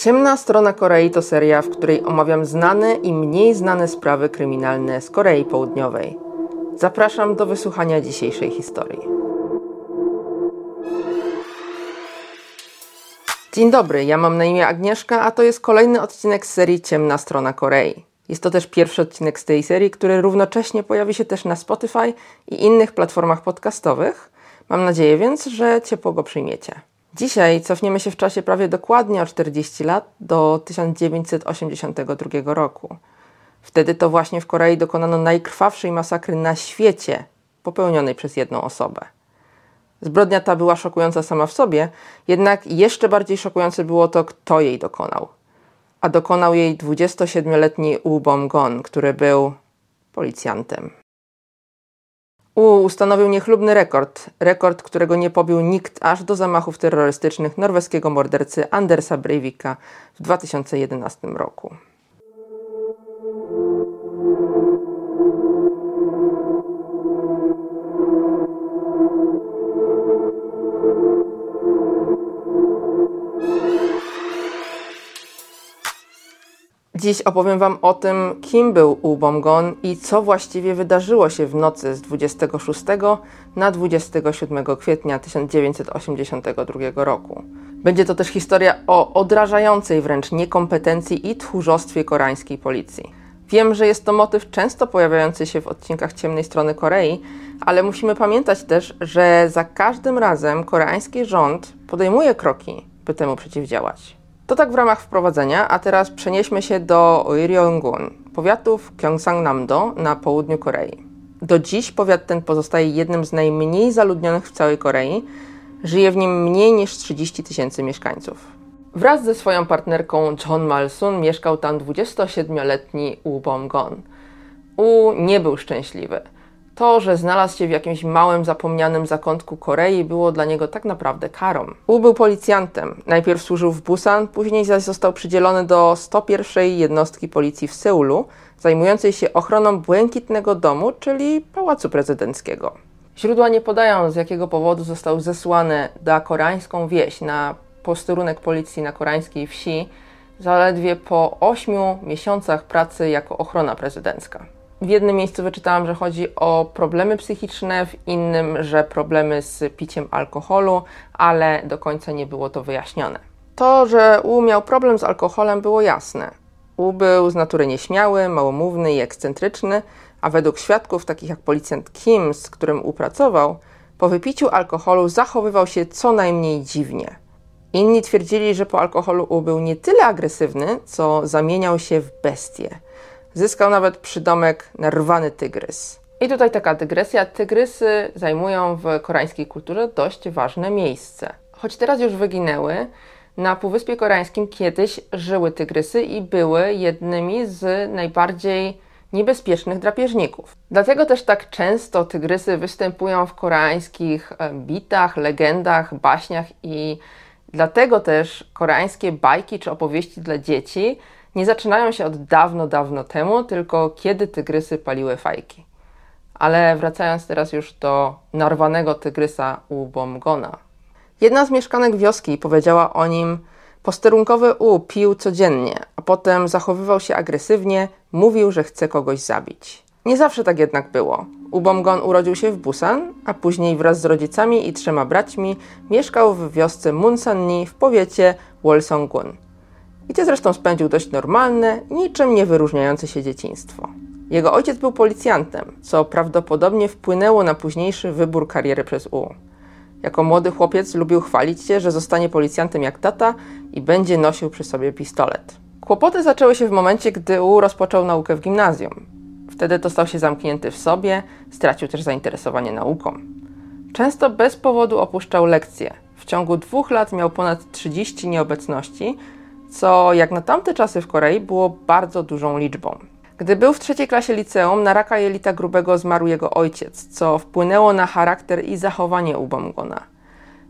Ciemna strona Korei to seria, w której omawiam znane i mniej znane sprawy kryminalne z Korei Południowej. Zapraszam do wysłuchania dzisiejszej historii. Dzień dobry, ja mam na imię Agnieszka, a to jest kolejny odcinek serii Ciemna strona Korei. Jest to też pierwszy odcinek z tej serii, który równocześnie pojawi się też na Spotify i innych platformach podcastowych. Mam nadzieję więc, że ciepło go przyjmiecie. Dzisiaj cofniemy się w czasie prawie dokładnie o 40 lat do 1982 roku. Wtedy to właśnie w Korei dokonano najkrwawszej masakry na świecie, popełnionej przez jedną osobę. Zbrodnia ta była szokująca sama w sobie, jednak jeszcze bardziej szokujące było to, kto jej dokonał. A dokonał jej 27-letni U Bom-gon, który był policjantem. Ustanowił niechlubny rekord, rekord, którego nie pobił nikt aż do zamachów terrorystycznych norweskiego mordercy Andersa Breivika w 2011 roku. Dziś opowiem Wam o tym, kim był U Bomgon i co właściwie wydarzyło się w nocy z 26 na 27 kwietnia 1982 roku. Będzie to też historia o odrażającej wręcz niekompetencji i tchórzostwie koreańskiej policji. Wiem, że jest to motyw często pojawiający się w odcinkach ciemnej strony Korei, ale musimy pamiętać też, że za każdym razem koreański rząd podejmuje kroki, by temu przeciwdziałać. To tak w ramach wprowadzenia, a teraz przenieśmy się do Oiryeongun, powiatów Gyeongsang-namdo na południu Korei. Do dziś powiat ten pozostaje jednym z najmniej zaludnionych w całej Korei. Żyje w nim mniej niż 30 tysięcy mieszkańców. Wraz ze swoją partnerką John Malsun mieszkał tam 27-letni U Bom-gon. U nie był szczęśliwy. To, że znalazł się w jakimś małym, zapomnianym zakątku Korei, było dla niego tak naprawdę karą. U był policjantem. Najpierw służył w Busan, później zaś został przydzielony do 101 jednostki policji w Seulu, zajmującej się ochroną Błękitnego Domu, czyli Pałacu Prezydenckiego. Źródła nie podają, z jakiego powodu został zesłany na koreańską wieś, na posterunek policji na koreańskiej wsi, zaledwie po 8 miesiącach pracy jako ochrona prezydencka. W jednym miejscu wyczytałam, że chodzi o problemy psychiczne, w innym, że problemy z piciem alkoholu, ale do końca nie było to wyjaśnione. To, że U miał problem z alkoholem, było jasne. U był z natury nieśmiały, małomówny i ekscentryczny, a według świadków, takich jak policjant Kim, z którym U pracował, po wypiciu alkoholu zachowywał się co najmniej dziwnie. Inni twierdzili, że po alkoholu U był nie tyle agresywny, co zamieniał się w bestię. Zyskał nawet przydomek narwany tygrys. I tutaj taka dygresja. Tygrysy zajmują w koreańskiej kulturze dość ważne miejsce. Choć teraz już wyginęły, na Półwyspie Koreańskim kiedyś żyły tygrysy i były jednymi z najbardziej niebezpiecznych drapieżników. Dlatego też tak często tygrysy występują w koreańskich e, bitach, legendach, baśniach i dlatego też koreańskie bajki czy opowieści dla dzieci nie zaczynają się od dawno, dawno temu, tylko kiedy tygrysy paliły fajki. Ale wracając teraz już do narwanego tygrysa u Bomgona. Jedna z mieszkanek wioski powiedziała o nim: Posterunkowy U pił codziennie, a potem zachowywał się agresywnie, mówił, że chce kogoś zabić. Nie zawsze tak jednak było. Ubomgon urodził się w Busan, a później wraz z rodzicami i trzema braćmi mieszkał w wiosce Munsanni w powiecie Wolsonggun gdzie zresztą spędził dość normalne, niczym nie wyróżniające się dzieciństwo. Jego ojciec był policjantem, co prawdopodobnie wpłynęło na późniejszy wybór kariery przez U. Jako młody chłopiec lubił chwalić się, że zostanie policjantem jak tata i będzie nosił przy sobie pistolet. Kłopoty zaczęły się w momencie, gdy U rozpoczął naukę w gimnazjum. Wtedy to stał się zamknięty w sobie, stracił też zainteresowanie nauką. Często bez powodu opuszczał lekcje. W ciągu dwóch lat miał ponad 30 nieobecności, co jak na tamte czasy w Korei było bardzo dużą liczbą. Gdy był w trzeciej klasie liceum, na raka jelita grubego zmarł jego ojciec, co wpłynęło na charakter i zachowanie Ubomgona.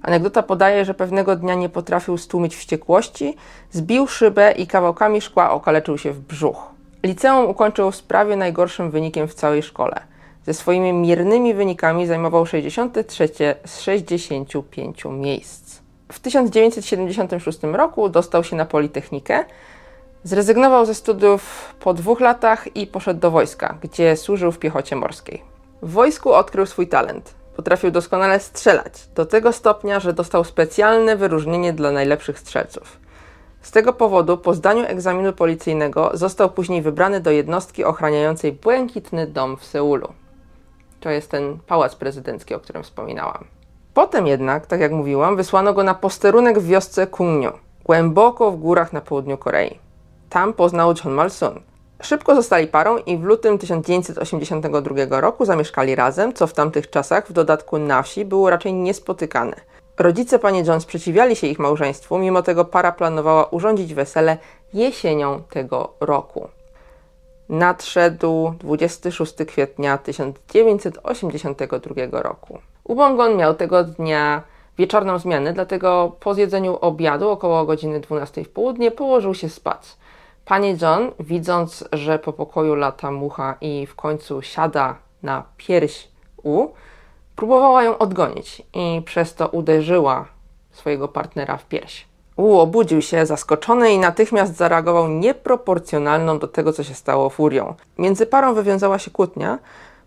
Anegdota podaje, że pewnego dnia nie potrafił stłumić wściekłości, zbił szybę i kawałkami szkła okaleczył się w brzuch. Liceum ukończył z prawie najgorszym wynikiem w całej szkole. Ze swoimi miernymi wynikami zajmował 63 z 65 miejsc. W 1976 roku dostał się na Politechnikę, zrezygnował ze studiów po dwóch latach i poszedł do wojska, gdzie służył w piechocie morskiej. W wojsku odkrył swój talent. Potrafił doskonale strzelać, do tego stopnia, że dostał specjalne wyróżnienie dla najlepszych strzelców. Z tego powodu po zdaniu egzaminu policyjnego został później wybrany do jednostki ochraniającej Błękitny Dom w Seulu. To jest ten pałac prezydencki, o którym wspominałam. Potem jednak, tak jak mówiłam, wysłano go na posterunek w wiosce Kungniu, głęboko w górach na południu Korei. Tam poznał John Malsun. Szybko zostali parą i w lutym 1982 roku zamieszkali razem, co w tamtych czasach w dodatku na wsi było raczej niespotykane. Rodzice pani John sprzeciwiali się ich małżeństwu, mimo tego para planowała urządzić wesele jesienią tego roku. Nadszedł 26 kwietnia 1982 roku. Ubongon miał tego dnia wieczorną zmianę, dlatego po zjedzeniu obiadu około godziny 12 w południe położył się spać. Pani John, widząc, że po pokoju lata mucha i w końcu siada na pierś U, próbowała ją odgonić i przez to uderzyła swojego partnera w pierś. U obudził się zaskoczony i natychmiast zareagował nieproporcjonalną do tego, co się stało furią. Między parą wywiązała się kłótnia,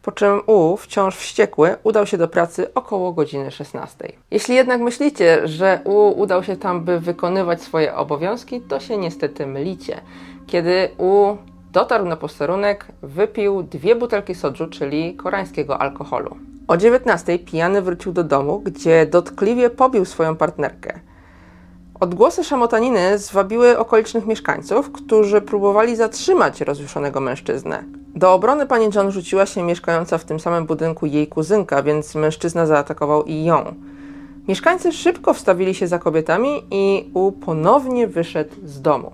po czym U, wciąż wściekły, udał się do pracy około godziny 16. Jeśli jednak myślicie, że U udał się tam, by wykonywać swoje obowiązki, to się niestety mylicie. Kiedy U dotarł na posterunek, wypił dwie butelki sodżu, czyli koreańskiego alkoholu. O 19 pijany wrócił do domu, gdzie dotkliwie pobił swoją partnerkę. Odgłosy szamotaniny zwabiły okolicznych mieszkańców, którzy próbowali zatrzymać rozjuszonego mężczyznę. Do obrony pani John rzuciła się mieszkająca w tym samym budynku jej kuzynka, więc mężczyzna zaatakował i ją. Mieszkańcy szybko wstawili się za kobietami i U ponownie wyszedł z domu.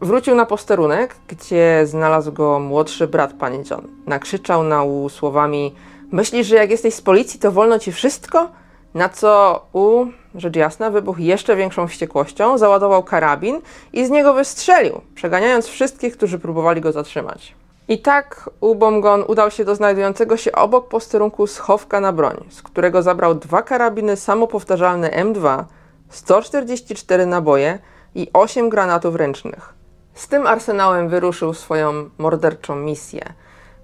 Wrócił na posterunek, gdzie znalazł go młodszy brat pani John. Nakrzyczał na U słowami: Myślisz, że jak jesteś z policji, to wolno ci wszystko? Na co U, rzecz jasna, wybuchł jeszcze większą wściekłością, załadował karabin i z niego wystrzelił, przeganiając wszystkich, którzy próbowali go zatrzymać. I tak Ubomgon udał się do znajdującego się obok posterunku schowka na broń, z którego zabrał dwa karabiny samopowtarzalne M2, 144 naboje i 8 granatów ręcznych. Z tym arsenałem wyruszył swoją morderczą misję.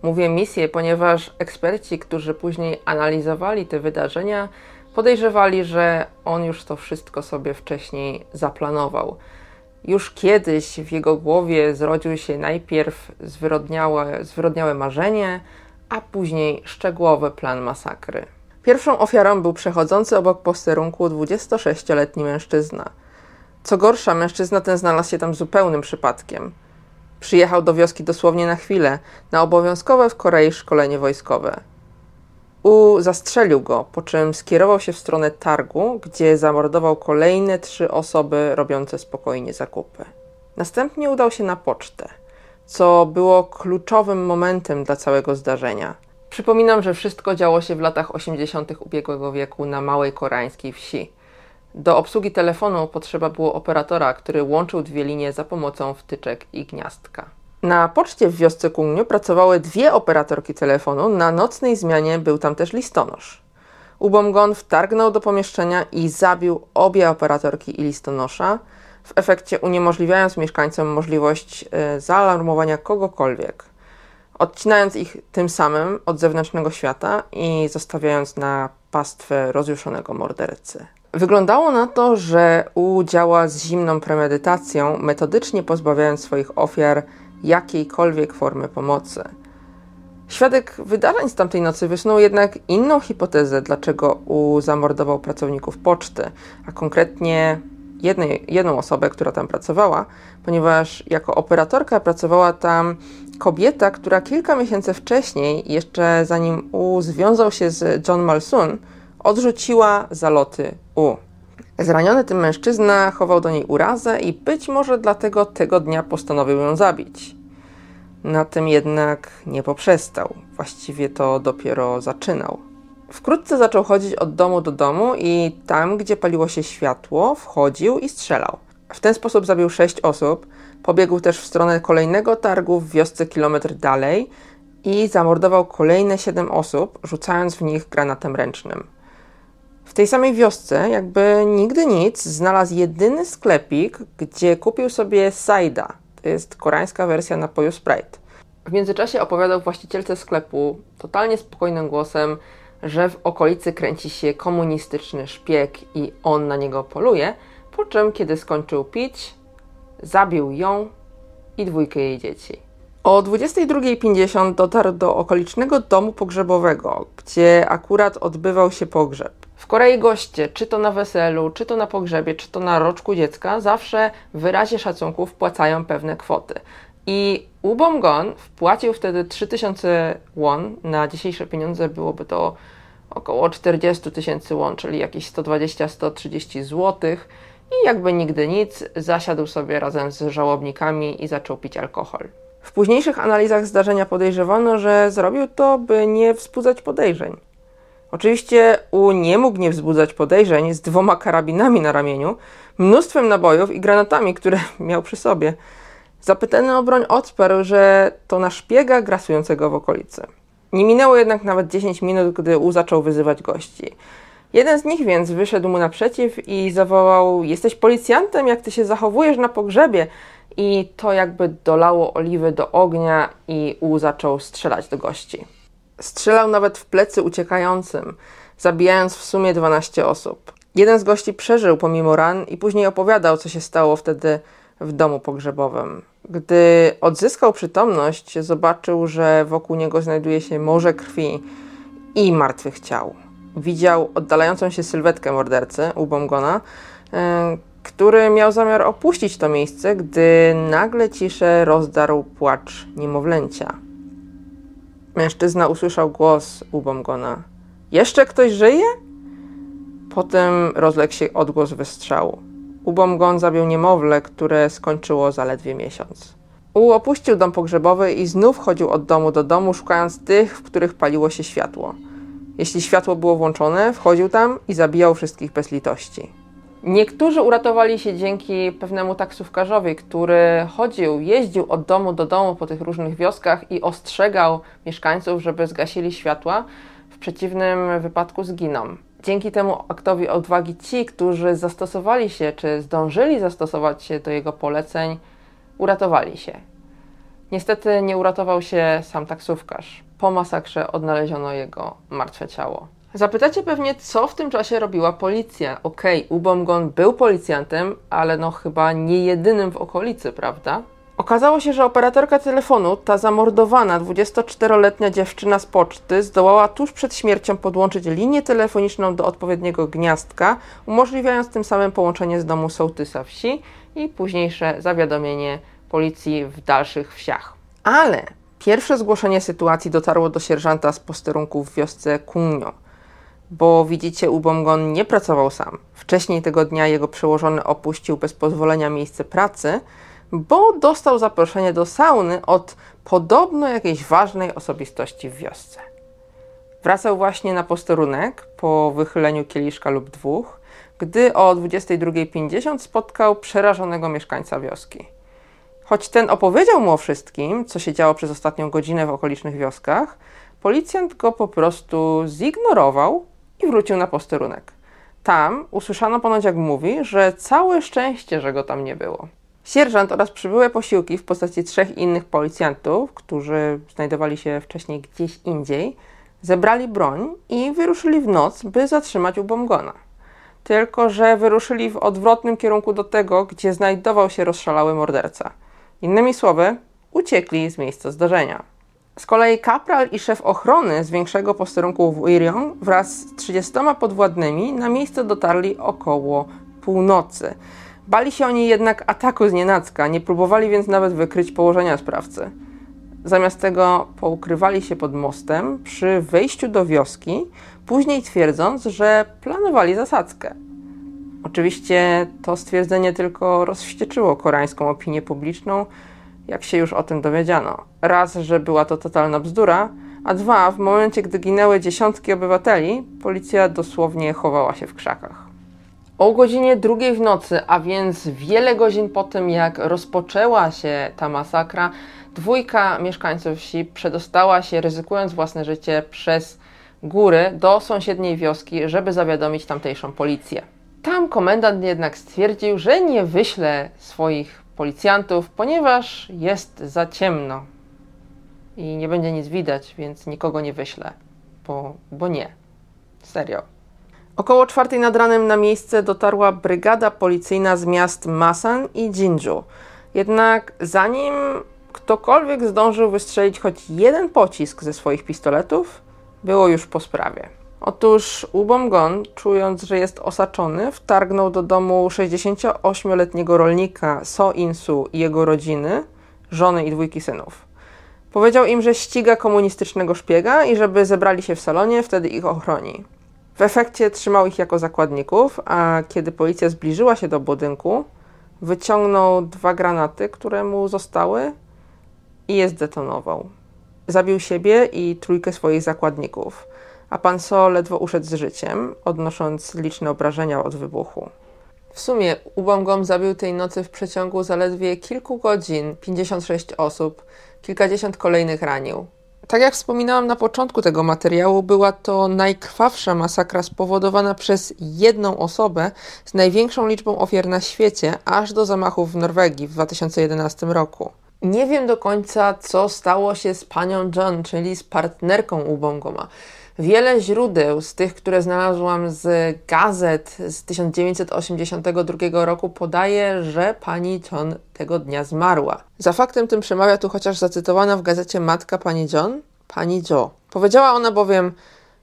Mówię misję, ponieważ eksperci, którzy później analizowali te wydarzenia, podejrzewali, że on już to wszystko sobie wcześniej zaplanował. Już kiedyś w jego głowie zrodził się najpierw zwyrodniałe, zwyrodniałe marzenie, a później szczegółowy plan masakry. Pierwszą ofiarą był przechodzący obok posterunku 26-letni mężczyzna. Co gorsza, mężczyzna ten znalazł się tam zupełnym przypadkiem. Przyjechał do wioski dosłownie na chwilę, na obowiązkowe w Korei szkolenie wojskowe. U zastrzelił go, po czym skierował się w stronę targu, gdzie zamordował kolejne trzy osoby robiące spokojnie zakupy. Następnie udał się na pocztę, co było kluczowym momentem dla całego zdarzenia. Przypominam, że wszystko działo się w latach 80. ubiegłego wieku na małej koreańskiej wsi. Do obsługi telefonu potrzeba było operatora, który łączył dwie linie za pomocą wtyczek i gniazdka. Na poczcie w wiosce Kungniu pracowały dwie operatorki telefonu, na nocnej zmianie był tam też listonosz. Ubomgon wtargnął do pomieszczenia i zabił obie operatorki i listonosza, w efekcie uniemożliwiając mieszkańcom możliwość y, zaalarmowania kogokolwiek, odcinając ich tym samym od zewnętrznego świata i zostawiając na pastwę rozjuszonego mordercy. Wyglądało na to, że U działa z zimną premedytacją, metodycznie pozbawiając swoich ofiar jakiejkolwiek formy pomocy. Świadek wydarzeń z tamtej nocy wysnuł jednak inną hipotezę, dlaczego U zamordował pracowników poczty, a konkretnie jednej, jedną osobę, która tam pracowała, ponieważ jako operatorka pracowała tam kobieta, która kilka miesięcy wcześniej, jeszcze zanim U związał się z John Malsun, odrzuciła zaloty U. Zraniony tym mężczyzna chował do niej urazę i być może dlatego tego dnia postanowił ją zabić. Na tym jednak nie poprzestał. Właściwie to dopiero zaczynał. Wkrótce zaczął chodzić od domu do domu i tam, gdzie paliło się światło, wchodził i strzelał. W ten sposób zabił sześć osób. Pobiegł też w stronę kolejnego targu w wiosce kilometr dalej i zamordował kolejne siedem osób, rzucając w nich granatem ręcznym. W tej samej wiosce, jakby nigdy nic, znalazł jedyny sklepik, gdzie kupił sobie sajda. To jest koreańska wersja napoju Sprite. W międzyczasie opowiadał właścicielce sklepu totalnie spokojnym głosem, że w okolicy kręci się komunistyczny szpieg i on na niego poluje, po czym, kiedy skończył pić, zabił ją i dwójkę jej dzieci. O 22.50 dotarł do okolicznego domu pogrzebowego, gdzie akurat odbywał się pogrzeb. W Korei goście, czy to na weselu, czy to na pogrzebie, czy to na roczku dziecka, zawsze w wyrazie szacunku wpłacają pewne kwoty. I Ubomgon wpłacił wtedy 3000 won, na dzisiejsze pieniądze byłoby to około 40 tysięcy won, czyli jakieś 120-130 zł. I jakby nigdy nic, zasiadł sobie razem z żałobnikami i zaczął pić alkohol. W późniejszych analizach zdarzenia podejrzewano, że zrobił to, by nie wzbudzać podejrzeń. Oczywiście U nie mógł nie wzbudzać podejrzeń z dwoma karabinami na ramieniu, mnóstwem nabojów i granatami, które miał przy sobie. Zapytany o broń odparł, że to na szpiega grasującego w okolicy. Nie minęło jednak nawet 10 minut, gdy U zaczął wyzywać gości. Jeden z nich więc wyszedł mu naprzeciw i zawołał: Jesteś policjantem, jak ty się zachowujesz na pogrzebie? I to jakby dolało oliwy do ognia, i U zaczął strzelać do gości. Strzelał nawet w plecy uciekającym, zabijając w sumie 12 osób. Jeden z gości przeżył pomimo ran i później opowiadał, co się stało wtedy w domu pogrzebowym. Gdy odzyskał przytomność, zobaczył, że wokół niego znajduje się morze krwi i martwych ciał. Widział oddalającą się sylwetkę mordercy, Ubomgona, e, który miał zamiar opuścić to miejsce, gdy nagle ciszę rozdarł płacz niemowlęcia. Mężczyzna usłyszał głos Ubomgona. Jeszcze ktoś żyje? Potem rozległ się odgłos wystrzału. Ubomgon zabił niemowlę, które skończyło zaledwie miesiąc. U opuścił dom pogrzebowy i znów chodził od domu do domu, szukając tych, w których paliło się światło. Jeśli światło było włączone, wchodził tam i zabijał wszystkich bez litości. Niektórzy uratowali się dzięki pewnemu taksówkarzowi, który chodził, jeździł od domu do domu po tych różnych wioskach i ostrzegał mieszkańców, żeby zgasili światła. W przeciwnym wypadku zginą. Dzięki temu aktowi odwagi ci, którzy zastosowali się, czy zdążyli zastosować się do jego poleceń, uratowali się. Niestety nie uratował się sam taksówkarz. Po masakrze odnaleziono jego martwe ciało. Zapytacie pewnie, co w tym czasie robiła policja. Okej, okay, Ubomgon był policjantem, ale no chyba nie jedynym w okolicy, prawda? Okazało się, że operatorka telefonu, ta zamordowana 24-letnia dziewczyna z poczty, zdołała tuż przed śmiercią podłączyć linię telefoniczną do odpowiedniego gniazdka, umożliwiając tym samym połączenie z domu sołtysa wsi i późniejsze zawiadomienie policji w dalszych wsiach. Ale pierwsze zgłoszenie sytuacji dotarło do sierżanta z posterunku w wiosce Kunio bo widzicie, Ubomgon nie pracował sam. Wcześniej tego dnia jego przełożony opuścił bez pozwolenia miejsce pracy, bo dostał zaproszenie do sauny od podobno jakiejś ważnej osobistości w wiosce. Wracał właśnie na posterunek po wychyleniu kieliszka lub dwóch, gdy o 22.50 spotkał przerażonego mieszkańca wioski. Choć ten opowiedział mu o wszystkim, co się działo przez ostatnią godzinę w okolicznych wioskach, policjant go po prostu zignorował i wrócił na posterunek. Tam usłyszano ponoć, jak mówi, że całe szczęście, że go tam nie było. Sierżant oraz przybyłe posiłki w postaci trzech innych policjantów, którzy znajdowali się wcześniej gdzieś indziej, zebrali broń i wyruszyli w noc, by zatrzymać Ubomgona. Tylko, że wyruszyli w odwrotnym kierunku do tego, gdzie znajdował się rozszalały morderca. Innymi słowy, uciekli z miejsca zdarzenia. Z kolei kapral i szef ochrony z większego posterunku w Irion wraz z 30 podwładnymi na miejsce dotarli około północy. Bali się oni jednak ataku z nienacka, nie próbowali więc nawet wykryć położenia sprawcy. Zamiast tego poukrywali się pod mostem przy wejściu do wioski, później twierdząc, że planowali zasadzkę. Oczywiście to stwierdzenie tylko rozwścieczyło koreańską opinię publiczną, jak się już o tym dowiedziano. Raz, że była to totalna bzdura, a dwa, w momencie, gdy ginęły dziesiątki obywateli, policja dosłownie chowała się w krzakach. O godzinie drugiej w nocy, a więc wiele godzin po tym, jak rozpoczęła się ta masakra, dwójka mieszkańców wsi przedostała się, ryzykując własne życie, przez góry do sąsiedniej wioski, żeby zawiadomić tamtejszą policję. Tam komendant jednak stwierdził, że nie wyśle swoich policjantów, ponieważ jest za ciemno i nie będzie nic widać, więc nikogo nie wyślę, bo, bo nie. Serio. Około czwartej nad ranem na miejsce dotarła brygada policyjna z miast Masan i Jinju. Jednak zanim ktokolwiek zdążył wystrzelić choć jeden pocisk ze swoich pistoletów, było już po sprawie. Otóż Ubomgon, czując, że jest osaczony, wtargnął do domu 68-letniego rolnika So Insu i jego rodziny, żony i dwójki synów. Powiedział im, że ściga komunistycznego szpiega i żeby zebrali się w salonie, wtedy ich ochroni. W efekcie trzymał ich jako zakładników, a kiedy policja zbliżyła się do budynku, wyciągnął dwa granaty, które mu zostały i je zdetonował. Zabił siebie i trójkę swoich zakładników, a pan So ledwo uszedł z życiem, odnosząc liczne obrażenia od wybuchu. W sumie Ubongom zabił tej nocy w przeciągu zaledwie kilku godzin 56 osób, kilkadziesiąt kolejnych ranił. Tak jak wspominałam na początku tego materiału, była to najkrwawsza masakra spowodowana przez jedną osobę z największą liczbą ofiar na świecie, aż do zamachów w Norwegii w 2011 roku. Nie wiem do końca, co stało się z panią John, czyli z partnerką Ubongoma. Wiele źródeł z tych, które znalazłam z gazet z 1982 roku podaje, że pani John tego dnia zmarła. Za faktem tym przemawia tu chociaż zacytowana w gazecie matka pani John, pani Jo. Powiedziała ona bowiem: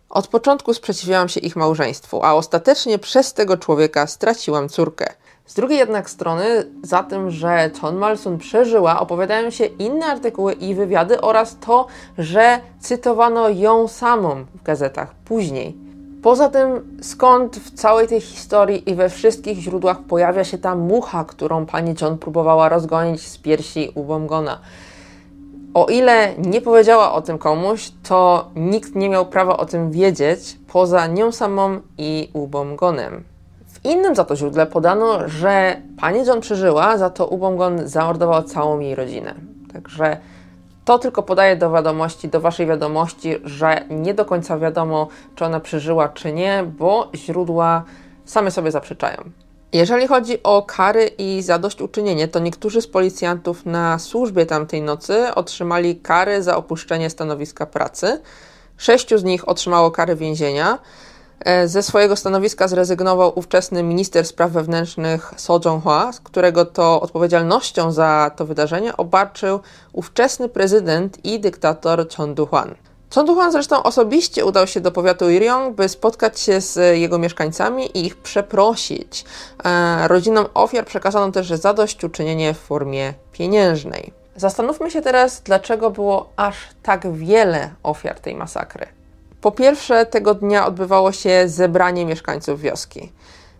Od początku sprzeciwiałam się ich małżeństwu, a ostatecznie przez tego człowieka straciłam córkę. Z drugiej jednak strony, za tym, że Chon Malsun przeżyła, opowiadają się inne artykuły i wywiady oraz to, że cytowano ją samą w gazetach później. Poza tym, skąd w całej tej historii i we wszystkich źródłach pojawia się ta mucha, którą pani John próbowała rozgonić z piersi u Bomgona? O ile nie powiedziała o tym komuś, to nikt nie miał prawa o tym wiedzieć poza nią samą i Ubomgonem. W innym za to źródle podano, że pani John przeżyła, za to Ubongon zamordował całą jej rodzinę. Także to tylko podaje do wiadomości, do Waszej wiadomości, że nie do końca wiadomo, czy ona przeżyła, czy nie, bo źródła same sobie zaprzeczają. Jeżeli chodzi o kary i zadośćuczynienie, to niektórzy z policjantów na służbie tamtej nocy otrzymali kary za opuszczenie stanowiska pracy. Sześciu z nich otrzymało kary więzienia. E, ze swojego stanowiska zrezygnował ówczesny minister spraw wewnętrznych So Jong-hwa, którego to odpowiedzialnością za to wydarzenie obarczył ówczesny prezydent i dyktator Chon Du-hwan. Chon Du-hwan zresztą osobiście udał się do powiatu Iriong, by spotkać się z jego mieszkańcami i ich przeprosić. E, rodzinom ofiar przekazano też zadośćuczynienie w formie pieniężnej. Zastanówmy się teraz, dlaczego było aż tak wiele ofiar tej masakry. Po pierwsze, tego dnia odbywało się zebranie mieszkańców wioski.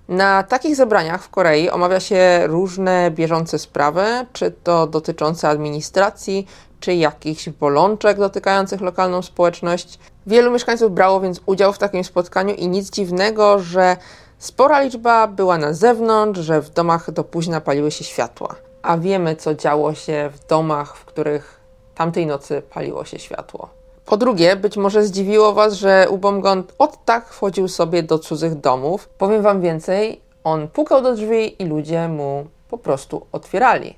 Na takich zebraniach w Korei omawia się różne bieżące sprawy, czy to dotyczące administracji, czy jakichś bolączek dotykających lokalną społeczność. Wielu mieszkańców brało więc udział w takim spotkaniu i nic dziwnego, że spora liczba była na zewnątrz, że w domach do późna paliły się światła. A wiemy, co działo się w domach, w których tamtej nocy paliło się światło. Po drugie, być może zdziwiło Was, że Ubomgon od tak wchodził sobie do cudzych domów. Powiem Wam więcej, on pukał do drzwi i ludzie mu po prostu otwierali.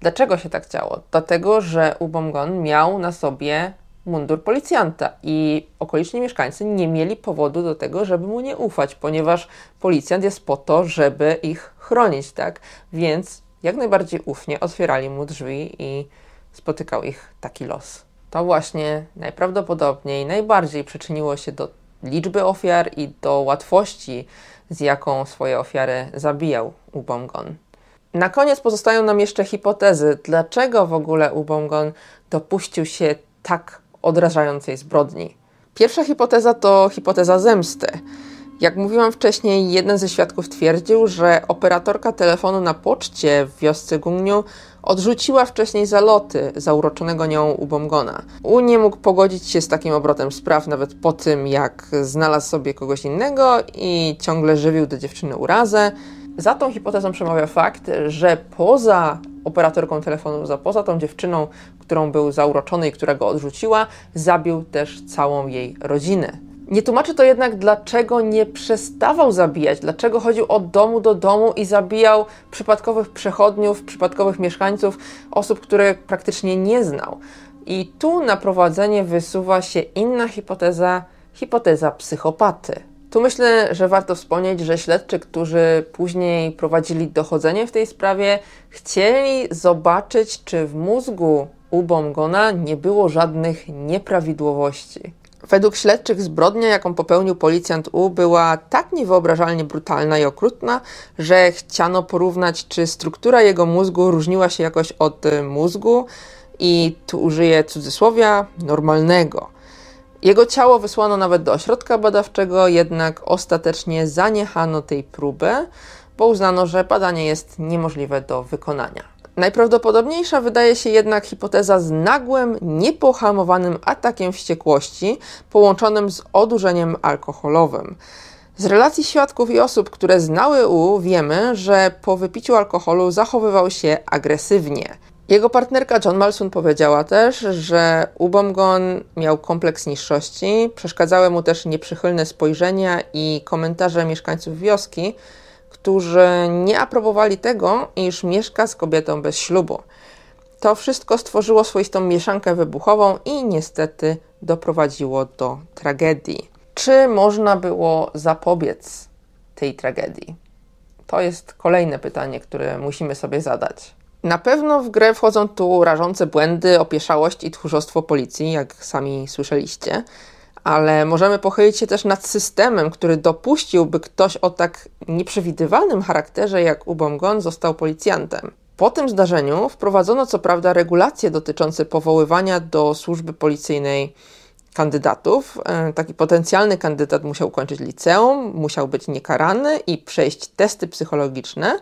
Dlaczego się tak działo? Dlatego, że Ubomgon miał na sobie mundur policjanta i okoliczni mieszkańcy nie mieli powodu do tego, żeby mu nie ufać, ponieważ policjant jest po to, żeby ich chronić, tak? Więc jak najbardziej ufnie otwierali mu drzwi i spotykał ich taki los. To właśnie najprawdopodobniej najbardziej przyczyniło się do liczby ofiar i do łatwości, z jaką swoje ofiary zabijał Ubongon. Na koniec pozostają nam jeszcze hipotezy, dlaczego w ogóle Ubongon dopuścił się tak odrażającej zbrodni. Pierwsza hipoteza to hipoteza zemsty. Jak mówiłam wcześniej, jeden ze świadków twierdził, że operatorka telefonu na poczcie w wiosce Gungniu odrzuciła wcześniej zaloty zauroczonego nią Ubomgona. U nie mógł pogodzić się z takim obrotem spraw nawet po tym, jak znalazł sobie kogoś innego i ciągle żywił do dziewczyny urazę. Za tą hipotezą przemawia fakt, że poza operatorką telefonu, za poza tą dziewczyną, którą był zauroczony i która go odrzuciła, zabił też całą jej rodzinę. Nie tłumaczy to jednak, dlaczego nie przestawał zabijać, dlaczego chodził od domu do domu i zabijał przypadkowych przechodniów, przypadkowych mieszkańców, osób, które praktycznie nie znał. I tu na prowadzenie wysuwa się inna hipoteza, hipoteza psychopaty. Tu myślę, że warto wspomnieć, że śledczy, którzy później prowadzili dochodzenie w tej sprawie, chcieli zobaczyć, czy w mózgu u Bomgona nie było żadnych nieprawidłowości. Według śledczych zbrodnia, jaką popełnił policjant U, była tak niewyobrażalnie brutalna i okrutna, że chciano porównać, czy struktura jego mózgu różniła się jakoś od mózgu i tu użyję cudzysłowia normalnego. Jego ciało wysłano nawet do ośrodka badawczego, jednak ostatecznie zaniechano tej próby, bo uznano, że badanie jest niemożliwe do wykonania. Najprawdopodobniejsza wydaje się jednak hipoteza z nagłym, niepohamowanym atakiem wściekłości połączonym z odurzeniem alkoholowym. Z relacji świadków i osób, które znały U, wiemy, że po wypiciu alkoholu zachowywał się agresywnie. Jego partnerka John Malsun powiedziała też, że Ubomgon miał kompleks niższości, przeszkadzały mu też nieprzychylne spojrzenia i komentarze mieszkańców wioski, którzy nie aprobowali tego, iż mieszka z kobietą bez ślubu. To wszystko stworzyło swoistą mieszankę wybuchową i niestety doprowadziło do tragedii. Czy można było zapobiec tej tragedii? To jest kolejne pytanie, które musimy sobie zadać. Na pewno w grę wchodzą tu rażące błędy, opieszałość i tchórzostwo policji, jak sami słyszeliście, ale możemy pochylić się też nad systemem, który dopuścił, by ktoś o tak nieprzewidywalnym charakterze jak Ubomgon został policjantem. Po tym zdarzeniu wprowadzono co prawda regulacje dotyczące powoływania do służby policyjnej kandydatów. E, taki potencjalny kandydat musiał ukończyć liceum, musiał być niekarany i przejść testy psychologiczne,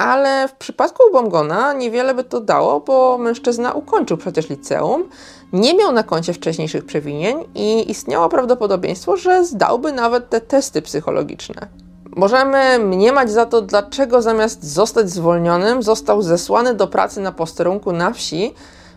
ale w przypadku Bomgona niewiele by to dało, bo mężczyzna ukończył przecież liceum, nie miał na koncie wcześniejszych przewinień i istniało prawdopodobieństwo, że zdałby nawet te testy psychologiczne. Możemy mniemać za to, dlaczego zamiast zostać zwolnionym, został zesłany do pracy na posterunku na wsi,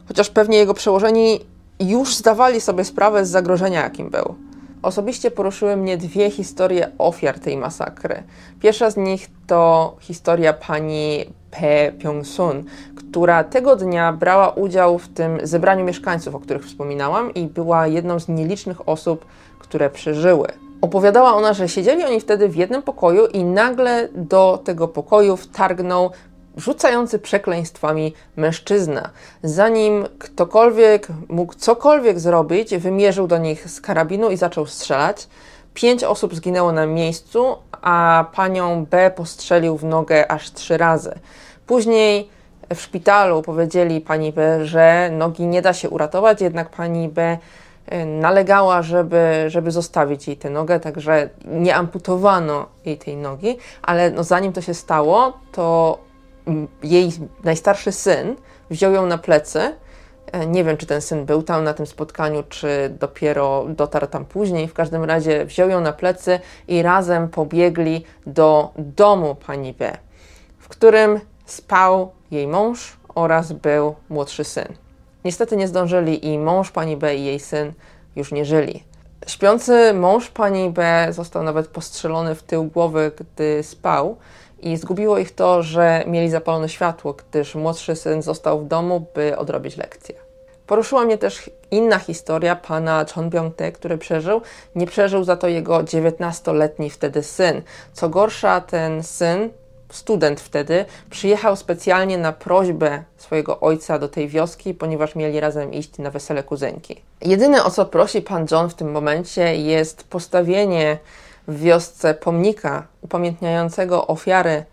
chociaż pewnie jego przełożeni już zdawali sobie sprawę z zagrożenia, jakim był. Osobiście poruszyły mnie dwie historie ofiar tej masakry. Pierwsza z nich to historia pani Pe Pyong-sun, która tego dnia brała udział w tym zebraniu mieszkańców, o których wspominałam, i była jedną z nielicznych osób, które przeżyły. Opowiadała ona, że siedzieli oni wtedy w jednym pokoju i nagle do tego pokoju wtargnął rzucający przekleństwami mężczyzna. Zanim ktokolwiek mógł cokolwiek zrobić, wymierzył do nich z karabinu i zaczął strzelać. Pięć osób zginęło na miejscu, a panią B postrzelił w nogę aż trzy razy. Później w szpitalu powiedzieli pani B, że nogi nie da się uratować, jednak pani B e, nalegała, żeby, żeby zostawić jej tę nogę, także nie amputowano jej tej nogi, ale no zanim to się stało, to jej najstarszy syn wziął ją na plecy. E, nie wiem, czy ten syn był tam na tym spotkaniu, czy dopiero dotarł tam później. W każdym razie wziął ją na plecy i razem pobiegli do domu pani B, w którym spał jej mąż oraz był młodszy syn. Niestety nie zdążyli i mąż pani B i jej syn już nie żyli. Śpiący mąż pani B został nawet postrzelony w tył głowy, gdy spał i zgubiło ich to, że mieli zapalone światło, gdyż młodszy syn został w domu, by odrobić lekcję. Poruszyła mnie też inna historia pana Chon Byung-tae, który przeżył. Nie przeżył za to jego 19-letni wtedy syn. Co gorsza, ten syn, student wtedy, przyjechał specjalnie na prośbę swojego ojca do tej wioski, ponieważ mieli razem iść na wesele kuzynki. Jedyne o co prosi pan John w tym momencie jest postawienie w wiosce pomnika upamiętniającego ofiary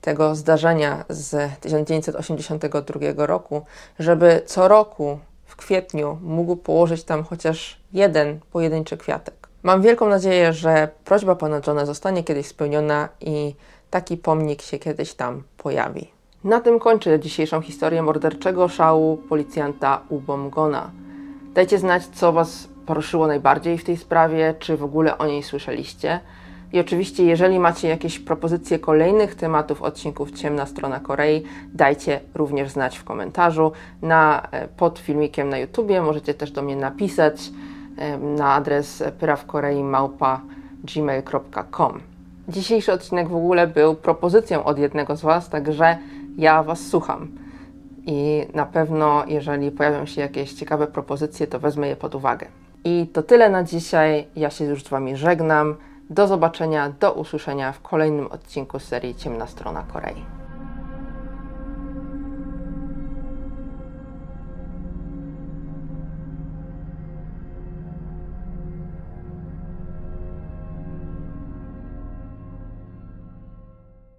tego zdarzenia z 1982 roku, żeby co roku w kwietniu mógł położyć tam chociaż jeden pojedynczy kwiatek. Mam wielką nadzieję, że prośba pana Johna zostanie kiedyś spełniona i taki pomnik się kiedyś tam pojawi. Na tym kończę dzisiejszą historię morderczego szału policjanta Ubomgona. Dajcie znać, co Was poruszyło najbardziej w tej sprawie, czy w ogóle o niej słyszeliście. I oczywiście, jeżeli macie jakieś propozycje kolejnych tematów odcinków Ciemna Strona Korei, dajcie również znać w komentarzu na, e, pod filmikiem na YouTubie. Możecie też do mnie napisać. em, na adres pyrawkorei.gmail.com. Dzisiejszy odcinek w ogóle był propozycją od jednego z Was, także ja Was słucham. I na pewno, jeżeli pojawią się jakieś ciekawe propozycje, to wezmę je pod uwagę. I to tyle na dzisiaj. Ja się już z Wami żegnam. Do zobaczenia, do usłyszenia w kolejnym odcinku serii Ciemna Strona Korei.